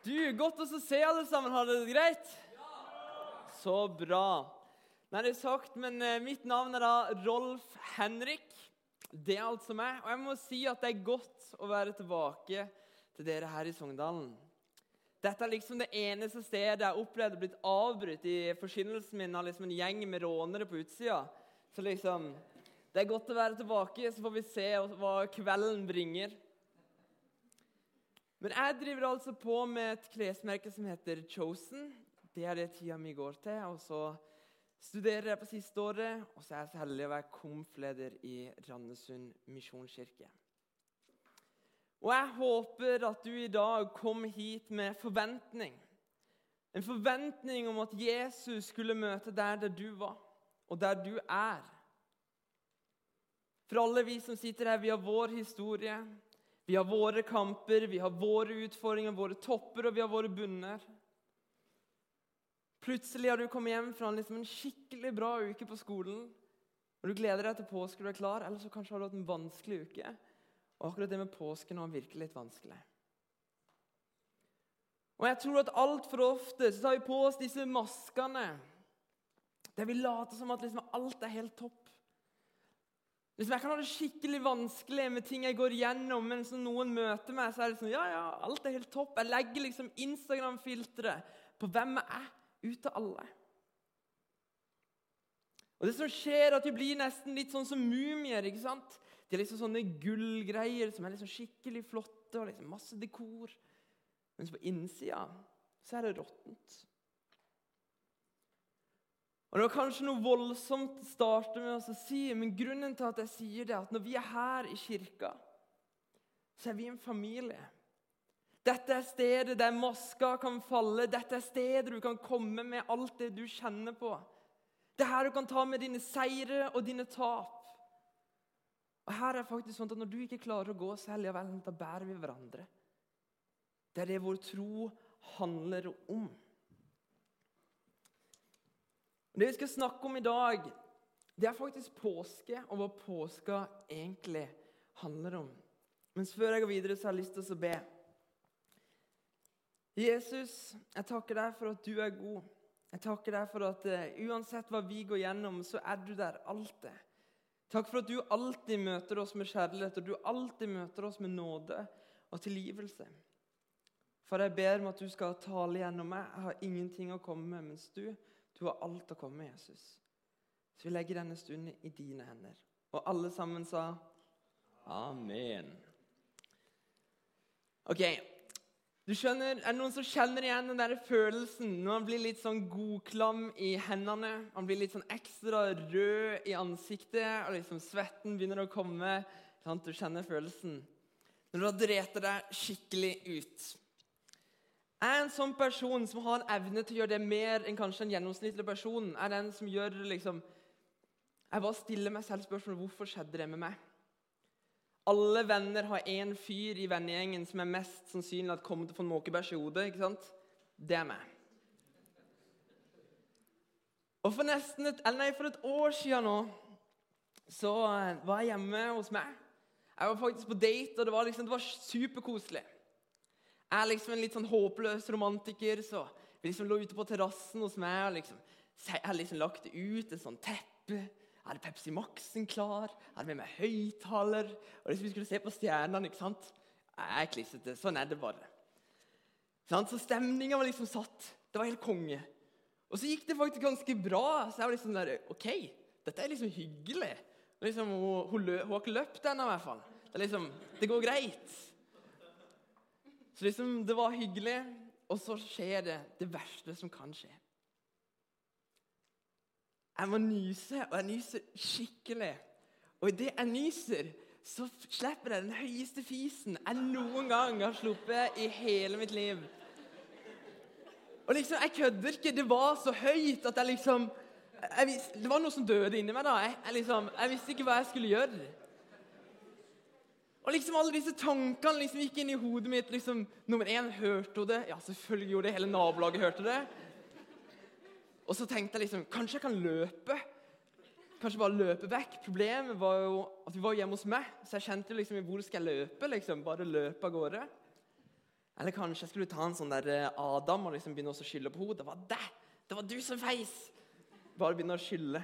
Du, Godt å se alle sammen. Har dere det greit? Så bra. Nei, det er sagt, men eh, Mitt navn er da Rolf Henrik. Det er altså meg. Og jeg må si at det er godt å være tilbake til dere her i Sogndalen. Dette er liksom det eneste stedet jeg har opplevd å blitt avbrutt i forsynelsen min av liksom en gjeng med rånere på utsida. Så liksom Det er godt å være tilbake, så får vi se hva kvelden bringer. Men jeg driver altså på med et klesmerke som heter Chosen. Det er det tida mi går til. Og så studerer jeg på siste året, og så er jeg så heldig å være komfleder i Randesund misjonskirke. Og jeg håper at du i dag kom hit med forventning. En forventning om at Jesus skulle møte deg der du var, og der du er. For alle vi som sitter her, vi har vår historie. Vi har våre kamper, vi har våre utfordringer, våre topper og vi har våre bunner. Plutselig har du kommet hjem fra liksom en skikkelig bra uke på skolen. og Du gleder deg til påske du er klar, eller så kanskje har du hatt en vanskelig uke. Og akkurat det med påsken var virkelig litt vanskelig. Og jeg tror at Altfor ofte så tar vi på oss disse maskene der vi later som at liksom alt er helt topp. Liksom jeg kan ha det skikkelig vanskelig med ting jeg går gjennom, men når noen møter meg, så er det sånn Ja, ja, alt er helt topp. Jeg legger liksom Instagram-filteret på hvem jeg er, ut av alle. Og det som skjer, er at de blir nesten litt sånn som mumier. ikke sant? De er liksom sånne gullgreier som er liksom skikkelig flotte, og liksom masse dekor. Mens på innsida så er det råttent. Og Det var kanskje noe voldsomt å starte med å si, men grunnen til at jeg sier det, er at når vi er her i kirka, så er vi en familie. Dette er stedet der maska kan falle. Dette er stedet du kan komme med alt det du kjenner på. Det er her du kan ta med dine seire og dine tap. Og her er det faktisk sånn at Når du ikke klarer å gå selv, ja vel, da bærer vi hverandre. Det er det vår tro handler om. Det vi skal snakke om i dag, det er faktisk påske, og hva påska egentlig handler om. Mens før jeg går videre, så har jeg lyst til å be. Jesus, jeg takker deg for at du er god. Jeg takker deg for at uh, uansett hva vi går gjennom, så er du der alltid. Takk for at du alltid møter oss med kjærlighet, og du alltid møter oss med nåde og tilgivelse. For jeg ber om at du skal tale gjennom meg. Jeg har ingenting å komme med, mens du du har alt å komme med, Jesus. Så vi legger denne stunden i dine hender. Og alle sammen sa amen. Ok, du skjønner, Er det noen som kjenner igjen den der følelsen når man blir litt sånn godklam i hendene? Man blir litt sånn ekstra rød i ansiktet, og liksom svetten begynner å komme. Sant? Du kjenner følelsen. Når du har drept deg skikkelig ut. Er en sånn person som har en evne til å gjøre det mer enn kanskje en gjennomsnittlig person. Er den som gjør liksom Jeg bare stiller meg selv spørsmålet hvorfor skjedde det med meg. Alle venner har én fyr i vennegjengen som er mest sannsynlig at kommer til å få en måkebæsj i hodet. ikke sant? Det er meg. Og For nesten et, eller nei, for et år siden nå så eh, var jeg hjemme hos meg. Jeg var faktisk på date, og det var, liksom, det var superkoselig. Jeg er liksom en litt sånn håpløs romantiker, så vi liksom lå ute på terrassen hos meg. og liksom, Jeg har liksom lagt ut et sånt teppe. Hadde Pepsi Max-en klar, jeg hadde med meg høyttaler. Og liksom vi skulle se på stjernene. ikke sant? Jeg er klissete. Sånn er det bare. Så stemninga var liksom satt. Det var helt konge. Og så gikk det faktisk ganske bra. Så jeg var liksom der OK, dette er liksom hyggelig. Liksom, hun, hun, hun har ikke løpt ennå, i hvert fall. Det, liksom, det går greit. Så liksom, det var hyggelig, og så skjer det det verste som kan skje. Jeg må nyse, og jeg nyser skikkelig. Og idet jeg nyser, så slipper jeg den høyeste fisen jeg noen gang har sluppet i hele mitt liv. Og liksom, Jeg kødder ikke. Det var så høyt at jeg liksom jeg, Det var noe som døde inni meg. da. Jeg, jeg, liksom, jeg visste ikke hva jeg skulle gjøre. Og liksom alle disse tankene liksom gikk inn i hodet mitt. liksom, Nummer én hørte hun det. Ja, selvfølgelig gjorde det. Hele nabolaget hørte det. Og så tenkte jeg liksom Kanskje jeg kan løpe? Kanskje bare løpe vekk? Problemet var jo at vi var hjemme hos meg, så jeg kjente liksom hvor skal jeg løpe? liksom, Bare løpe av gårde. Eller kanskje jeg skulle ta en sånn der eh, Adam og liksom begynne å skylde på henne. Det var det! Det var du som feis! Bare begynne å skylde.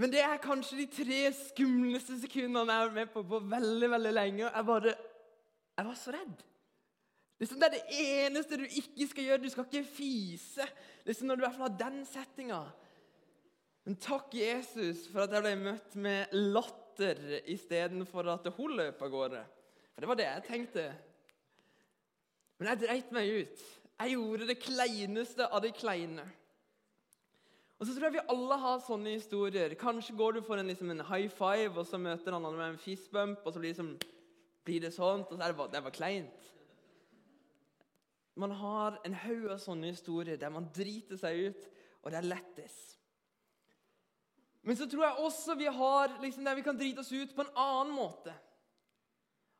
Men det er kanskje de tre skumleste sekundene jeg har vært med på på veldig veldig lenge. Jeg bare Jeg var så redd. Liksom, det er det eneste du ikke skal gjøre. Du skal ikke fise liksom når du i hvert fall har den settinga. Men takk, Jesus, for at jeg ble møtt med latter istedenfor at hun løp av gårde. For det var det jeg tenkte. Men jeg dreit meg ut. Jeg gjorde det kleineste av de kleine. Og så tror jeg vi alle har sånne historier. Kanskje går du for en, liksom, en high five, og så møter han med en fist bump, og så blir det, liksom, blir det sånt, og så er det bare, det var kleint. Man har en haug av sånne historier der man driter seg ut, og det er lettest. Men så tror jeg også vi har liksom, der vi kan drite oss ut på en annen måte.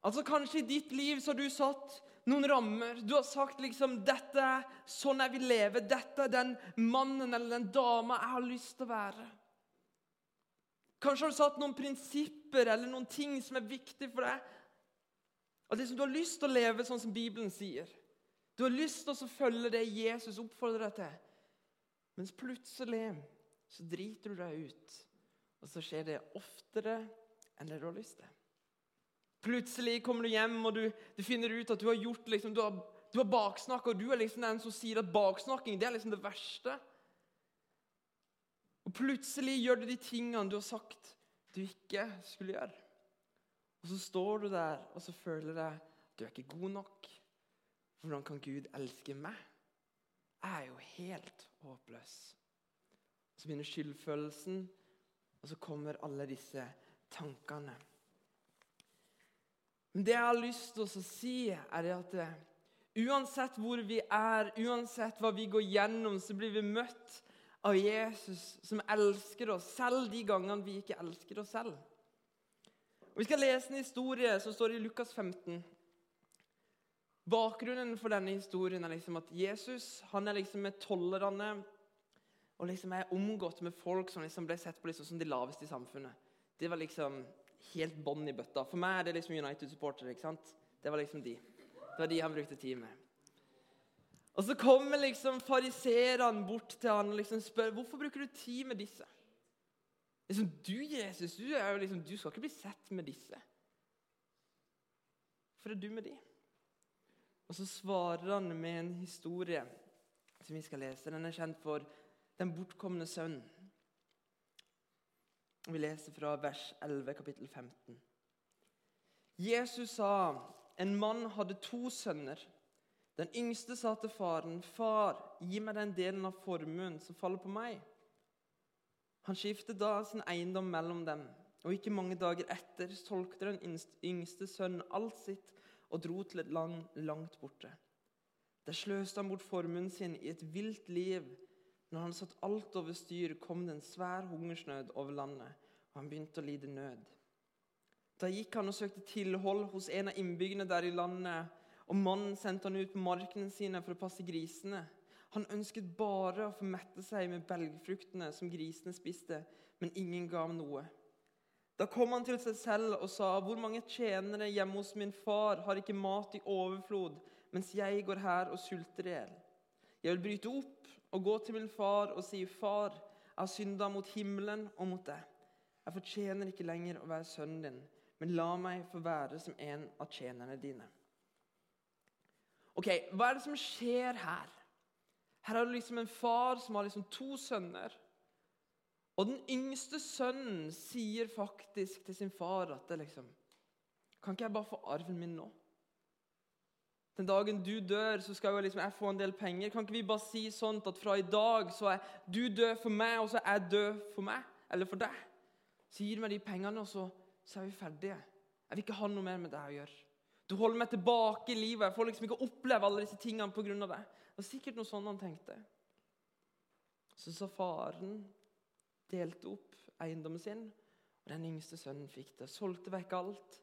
Altså Kanskje i ditt liv så har du satt noen rammer. Du har sagt liksom dette er sånn jeg vil leve. Dette er den mannen eller den dama jeg har lyst til å være. Kanskje har du satt noen prinsipper eller noen ting som er viktig for deg. At liksom Du har lyst til å leve sånn som Bibelen sier. Du har lyst til å følge det Jesus oppfordrer deg til. Mens plutselig så driter du deg ut, og så skjer det oftere enn det du har lyst til. Plutselig kommer du hjem og du, du finner ut at du har gjort liksom, du har, du har baksnakka, og du er liksom den som sier at baksnakking det er liksom det verste. Og Plutselig gjør du de tingene du har sagt du ikke skulle gjøre. Og Så står du der og så føler at du er ikke god nok. Hvordan kan Gud elske meg? Jeg er jo helt håpløs. Så begynner skyldfølelsen, og så kommer alle disse tankene. Men det jeg har lyst til å si, er at eh, uansett hvor vi er, uansett hva vi går gjennom, så blir vi møtt av Jesus som elsker oss, selv de gangene vi ikke elsker oss selv. Og vi skal lese en historie som står i Lukas 15. Bakgrunnen for denne historien er liksom at Jesus han er liksom med tollerne og liksom er omgått med folk som liksom ble sett på liksom som de laveste i samfunnet. Det var liksom helt bånn i bøtta. For meg er det liksom United-supportere. ikke sant? Det var liksom de. Det var de han brukte tid med. Og Så kommer liksom fariserene bort til han og liksom spør hvorfor bruker du tid med disse. Liksom, Du Jesus, du, er jo liksom, du skal ikke bli sett med disse. Hvorfor er du med de? Og Så svarer han med en historie som vi skal lese. Den er kjent for den bortkomne sønnen. Vi leser fra vers 11, kapittel 15. Jesus sa en mann hadde to sønner. Den yngste sa til faren, 'Far, gi meg den delen av formuen som faller på meg.' Han skiftet da sin eiendom mellom dem, og ikke mange dager etter solgte den yngste sønnen alt sitt og dro til et land langt borte. Der sløste han bort formuen sin i et vilt liv når han satt alt over styr, kom det en svær hungersnød over landet, og han begynte å lide nød. Da gikk han og søkte tilhold hos en av innbyggerne der i landet, og mannen sendte han ut på markene sine for å passe grisene. Han ønsket bare å få mette seg med belgfruktene som grisene spiste, men ingen ga ham noe. Da kom han til seg selv og sa, 'Hvor mange tjenere hjemme hos min far har ikke mat i overflod, mens jeg går her og sulter i hjel?' 'Jeg vil bryte opp og gå til min far og si, 'Far, jeg har synda mot himmelen og mot deg.' 'Jeg fortjener ikke lenger å være sønnen din, men la meg få være som en av tjenerne dine.' Ok, Hva er det som skjer her? Her har du liksom en far som har liksom to sønner. Og den yngste sønnen sier faktisk til sin far at det liksom Kan ikke jeg bare få arven min nå? Den dagen du dør, så skal jo liksom jeg få en del penger. Kan ikke vi bare si sånn at fra i dag så er du død for meg, og så er jeg død for meg? Eller for deg? Så gir du meg de pengene, og så, så er vi ferdige. Jeg vil ikke ha noe mer med deg å gjøre. Du holder meg tilbake i livet. Jeg får liksom ikke oppleve alle disse tingene pga. deg. Det var sikkert noe sånn han tenkte. Så sa faren delte opp eiendommen sin, og den yngste sønnen fikk det. Solgte vekk alt.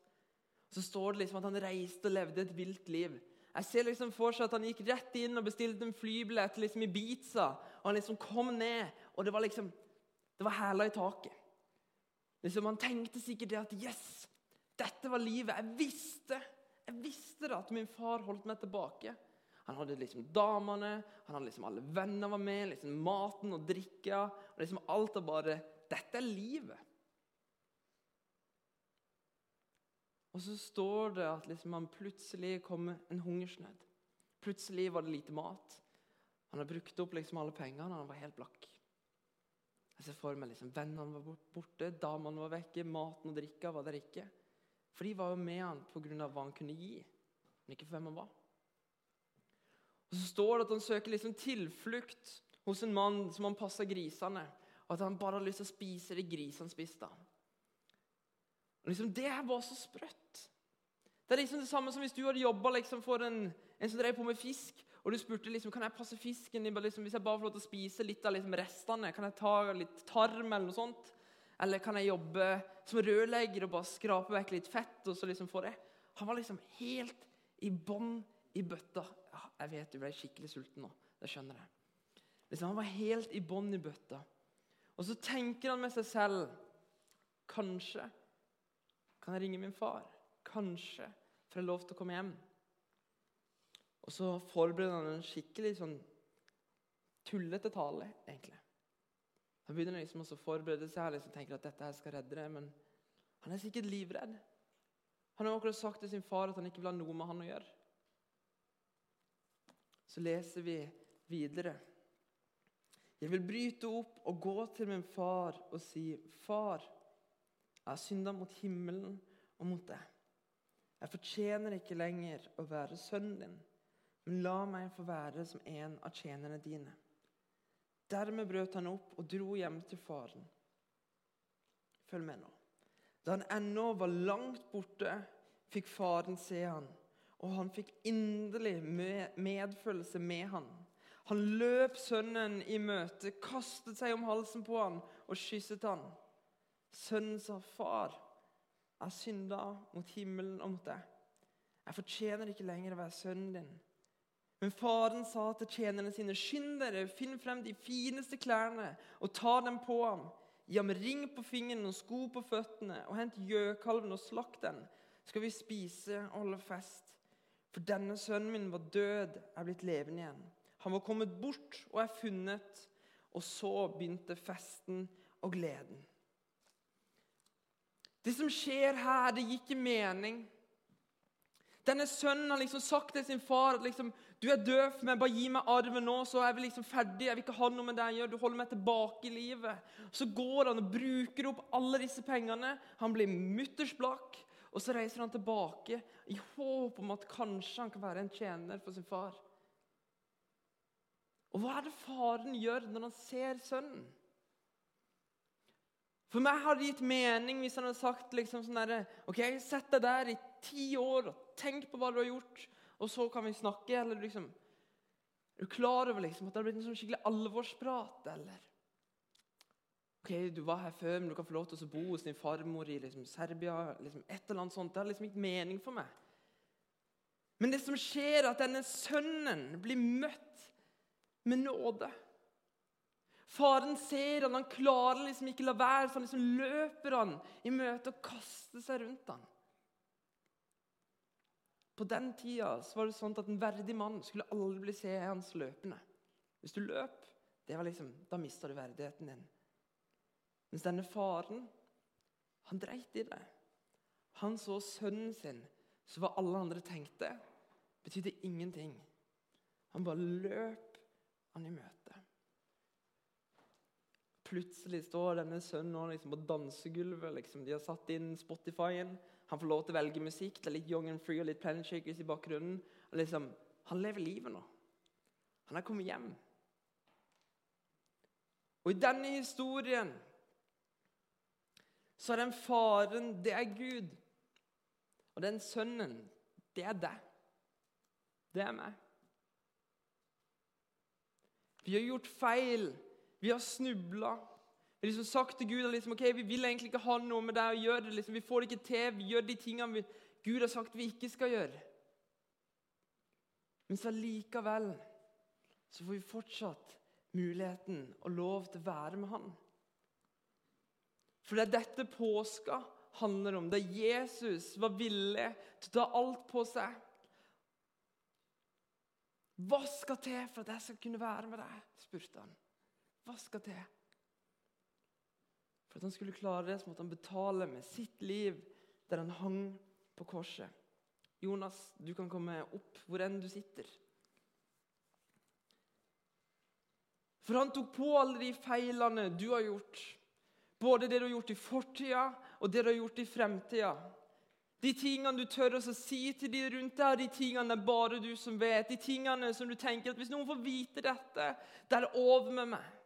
Så står det liksom at han reiste og levde et vilt liv. Jeg ser liksom for seg at han gikk rett inn og bestilte en flybillett liksom Ibiza. Og han liksom kom ned, og det var liksom Det var hæla i taket. Liksom Han tenkte sikkert det at Yes! Dette var livet. Jeg visste Jeg visste det at min far holdt meg tilbake. Han hadde liksom damene, han hadde liksom alle venner var med, liksom maten og drikka. og liksom Alt var bare Dette er livet. Og så står det at liksom han plutselig kom en hungersnød. Plutselig var det lite mat. Han hadde brukt opp liksom alle pengene, han var helt blakk. Jeg ser for meg liksom, Vennene var borte, damene var vekke, maten og drikka var der ikke. For de var jo med han pga. hva han kunne gi, men ikke for hvem han var. Og Så står det at han søker liksom tilflukt hos en mann som han passer grisene. Og at han bare har lyst til å spise de grisene spiste. Liksom, det var så sprøtt. Det er liksom det samme som hvis du hadde jobba liksom for en, en, som drev på med fisk, og du spurte liksom, kan jeg passe fisken liksom, hvis jeg bare får lov til å spise litt av liksom, restene. Kan jeg ta litt tarm eller noe sånt? Eller kan jeg jobbe som rørlegger og bare skrape vekk litt fett? og så liksom få det? Han var liksom helt i bånn i bøtta. Ja, jeg vet du ble skikkelig sulten nå. Det skjønner jeg. Liksom, han var helt i bånn i bøtta. Og så tenker han med seg selv Kanskje kan jeg ringe min far. Kanskje får jeg lov til å komme hjem. Og så forbereder han en skikkelig sånn tullete tale, egentlig. Han begynner liksom å forberede seg og liksom tenker at dette her skal redde det, men han er sikkert livredd. Han har akkurat sagt til sin far at han ikke vil ha noe med han å gjøre. Så leser vi videre. Jeg vil bryte opp og gå til min far og si, 'Far, jeg har synda mot himmelen og mot deg.' 'Jeg fortjener ikke lenger å være sønnen din, men la meg få være som en av tjenerne dine.' Dermed brøt han opp og dro hjem til faren. Følg med nå. Da han ennå var langt borte, fikk faren se han, og han fikk inderlig medfølelse med han. Han løp sønnen i møte, kastet seg om halsen på han og kysset han. Sønnen sa, 'Far, jeg synda mot himmelen og mot deg.' 'Jeg fortjener ikke lenger å være sønnen din.' Men faren sa til tjenerne sine, 'Skynd dere, finn frem de fineste klærne og ta dem på ham.' 'Gi ham ring på fingeren og sko på føttene, og hent gjøkalven og slakt den.' 'Skal vi spise og holde fest.' For denne sønnen min var død, er blitt levende igjen. Han var kommet bort og er funnet. Og så begynte festen og gleden. Det som skjer her, det gir ikke mening. Denne sønnen har liksom sagt til sin far at liksom, du er for meg, bare gi meg arven nå, så er vi liksom ferdig. Jeg vil ikke ha noe med det jeg gjør. Du holder meg tilbake i livet. Så går han og bruker opp alle disse pengene. Han blir mutters blakk. Og så reiser han tilbake i håp om at kanskje han kan være en tjener for sin far. Og hva er det faren gjør når han ser sønnen? For meg hadde det gitt mening hvis han hadde sagt liksom sånn der, ok, Sett deg der i ti år og tenk på hva du har gjort, og så kan vi snakke. eller liksom, Er du klar over liksom, at det har blitt en sånn skikkelig alvorsprat? eller? Ok, Du var her før, men du kan få lov til å bo hos din farmor i liksom, Serbia. liksom et eller annet sånt. Det har liksom ikke mening for meg. Men det som skjer, er at denne sønnen blir møtt med nåde. Faren ser han, han klarer liksom ikke la være, så han liksom løper han i møte og kaster seg rundt han. På den tida var det sånn at en verdig mann skulle aldri bli se hans løpende. Hvis du løp, det var liksom, da mista du verdigheten din. Mens denne faren, han dreit i det. Han så sønnen sin, så hva alle andre tenkte, betydde ingenting. Han bare løp han i møte. Plutselig står denne sønnen liksom på dansegulvet. Liksom. De har satt inn Spotify-en. Han får lov til å velge musikk. Det er litt Young and Free og litt Planet Shakers i bakgrunnen. Liksom, han lever livet nå. Han er kommet hjem. Og i denne historien så er den faren, det er Gud. Og den sønnen, det er deg. Det er meg. Vi har gjort feil vi har snubla. Vi har liksom sagt til Gud at liksom, okay, vi vil egentlig ikke ha noe med deg å gjøre. Liksom, vi får det ikke til. Vi gjør de tingene vi, Gud har sagt vi ikke skal gjøre. Men så likevel så får vi fortsatt muligheten og lov til å være med Han. For det er dette påska handler om. Da Jesus var villig til å ta alt på seg. Hva skal til for at jeg skal kunne være med deg? spurte han. Hva skal til? For at han skulle klare det, så måtte han betale med sitt liv der han hang på korset. Jonas, du kan komme opp hvor enn du sitter. For han tok på alle de feilene du har gjort. Både det du har gjort i fortida, og det du har gjort i fremtida. De tingene du tør å si til de rundt deg, de tingene er bare du som vet. De tingene som du tenker at hvis noen får vite dette, det er over med meg.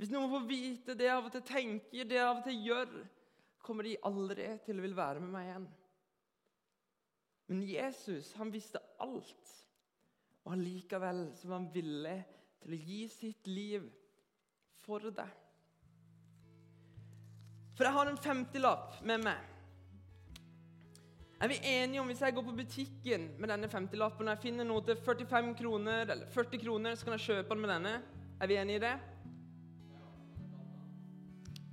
Hvis noen får vite det jeg av og til tenker, det jeg av og til gjør, kommer de aldri til å vil være med meg igjen. Men Jesus han visste alt, og han likevel så var han villig til å gi sitt liv for deg. For jeg har en 50-lapp med meg. Er vi enige om hvis jeg går på butikken med denne 50-lappen og jeg finner noe til 45 kroner eller 40 kroner, så kan jeg kjøpe den med denne? Er vi enige i det?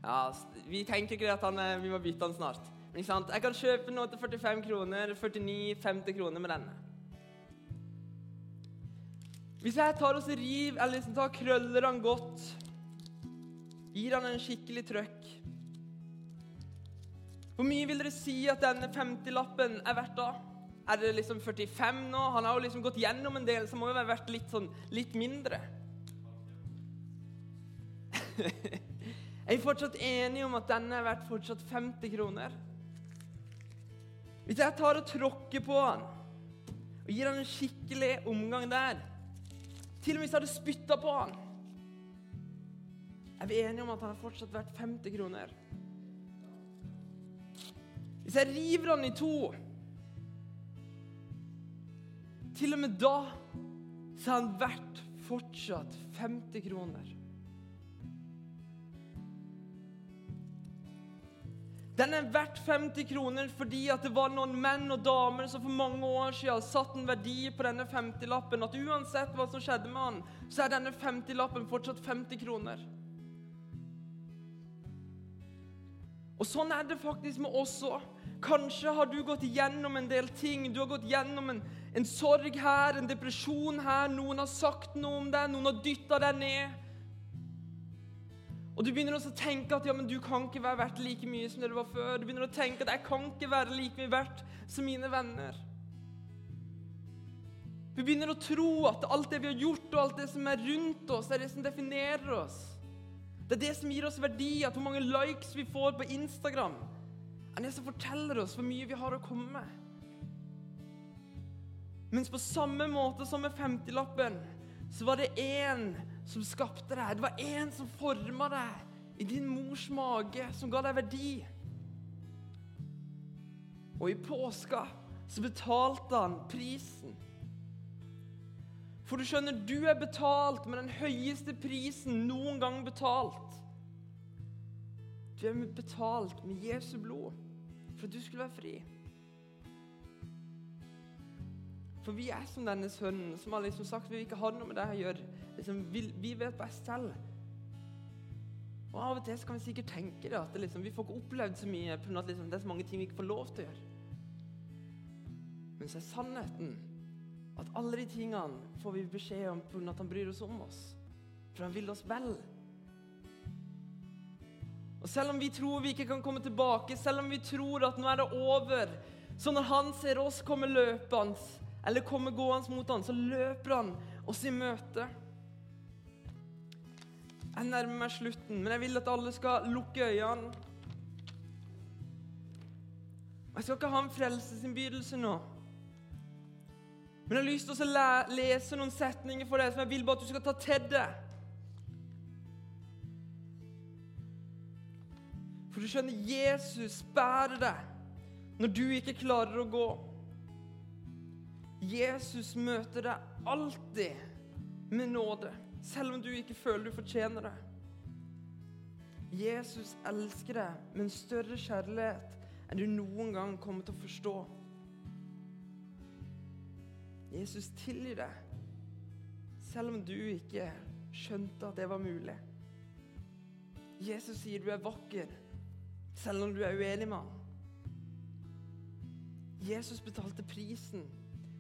Ja, Vi tenker ikke at han, vi må bytte han snart. Men ikke sant? Jeg kan kjøpe noe til 45 kroner, 49-50 kroner med denne. Hvis jeg tar og river, eller liksom tar krøller han godt, gir han en skikkelig trøkk Hvor mye vil dere si at denne 50-lappen er verdt da? Er det liksom 45 nå? Han har jo liksom gått gjennom en del, så må jo være verdt litt, sånn, litt mindre. er vi fortsatt enige om at denne er verdt fortsatt 50 kroner? Hvis jeg tar og tråkker på han og gir han en skikkelig omgang der til og med hvis jeg hadde spytta på han. Er vi enige om at han har fortsatt verdt 50 kroner? Hvis jeg river han i to Til og med da så er han verdt fortsatt 50 kroner. Den er verdt 50 kroner fordi at det var noen menn og damer som for mange år siden satt en verdi på denne 50-lappen. At uansett hva som skjedde med han, så er denne 50-lappen fortsatt 50 kroner. Og Sånn er det faktisk med oss òg. Kanskje har du gått gjennom en del ting. Du har gått gjennom en, en sorg her, en depresjon her. Noen har sagt noe om deg, noen har dytta deg ned. Og du begynner også å tenke at ja, men du kan ikke være verdt like mye som det du var før. Du begynner å tenke at jeg kan ikke være like mye verdt som mine venner. Vi begynner å tro at alt det vi har gjort, og alt det som er rundt oss, er det som definerer oss. Det er det som gir oss verdi, at hvor mange likes vi får på Instagram, er det som forteller oss hvor mye vi har å komme med. Mens på samme måte som med 50-lappen, så var det én som skapte deg. Det var en som forma deg i din mors mage, som ga deg verdi. Og i påska så betalte han prisen. For du skjønner, du er betalt med den høyeste prisen noen gang betalt. Du er betalt med Jesu blod for at du skulle være fri. For vi er som denne sønnen som har liksom sagt vi ikke ha noe med det å gjøre. Liksom, vi, vi, vet best selv. Og Av og til kan vi sikkert tenke det, at det liksom, vi får ikke opplevd så mye på at liksom, det er så mange ting vi ikke får lov til å gjøre. Men så er sannheten at alle de tingene får vi beskjed om pga. at han bryr oss om oss. For han vil oss vel. Og Selv om vi tror vi ikke kan komme tilbake, selv om vi tror at nå er det over, så når han ser oss komme løpende eller komme gående mot han, så løper han oss i møte. Jeg nærmer meg slutten, men jeg vil at alle skal lukke øynene. Jeg skal ikke ha en frelsesinnbydelse nå. Men jeg har lyst til å lese noen setninger for deg som jeg vil bare at du skal ta til deg. For du skjønner, Jesus bærer deg når du ikke klarer å gå. Jesus møter deg alltid med nåde, selv om du ikke føler du fortjener det. Jesus elsker deg med en større kjærlighet enn du noen gang kommer til å forstå. Jesus tilgir deg, selv om du ikke skjønte at det var mulig. Jesus sier du er vakker selv om du er uenig med han. Jesus betalte prisen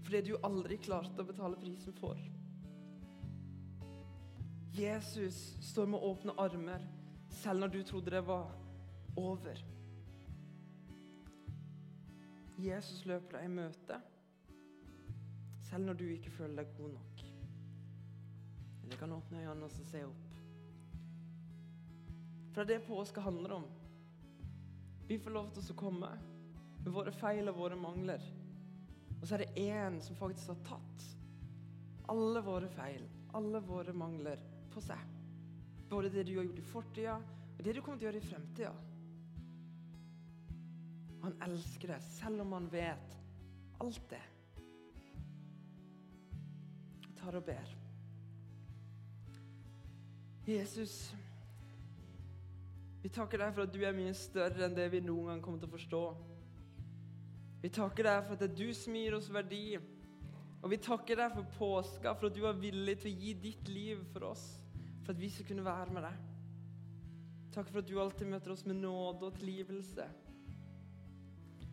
for det du aldri klarte å betale prisen for. Jesus står med åpne armer selv når du trodde det var over. Jesus løper deg i møte selv når du ikke føler deg god nok. Eller kan åpne øynene og se opp. For det er det påske handler om. Vi får lov til å komme med våre feil og våre mangler. Og så er det én som faktisk har tatt alle våre feil, alle våre mangler, på seg. Både det du har gjort i fortida, og det du kommer til å gjøre i fremtida. Han elsker deg, selv om han vet alt det. Jeg tar og ber. Jesus, vi takker deg for at du er mye større enn det vi noen gang kommer til å forstå. Vi takker deg for at det er du som gir oss verdi. Og vi takker deg for påska, for at du var villig til å gi ditt liv for oss. For at vi skal kunne være med deg. Takk for at du alltid møter oss med nåde og tilgivelse.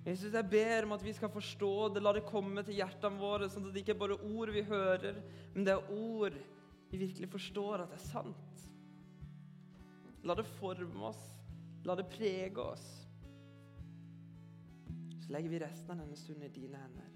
Jesus, jeg ber om at vi skal forstå det, la det komme til hjertene våre, sånn at det ikke er bare ord vi hører, men det er ord vi virkelig forstår at det er sant. La det forme oss. La det prege oss. Så legger vi resten av denne stunden i dine hender.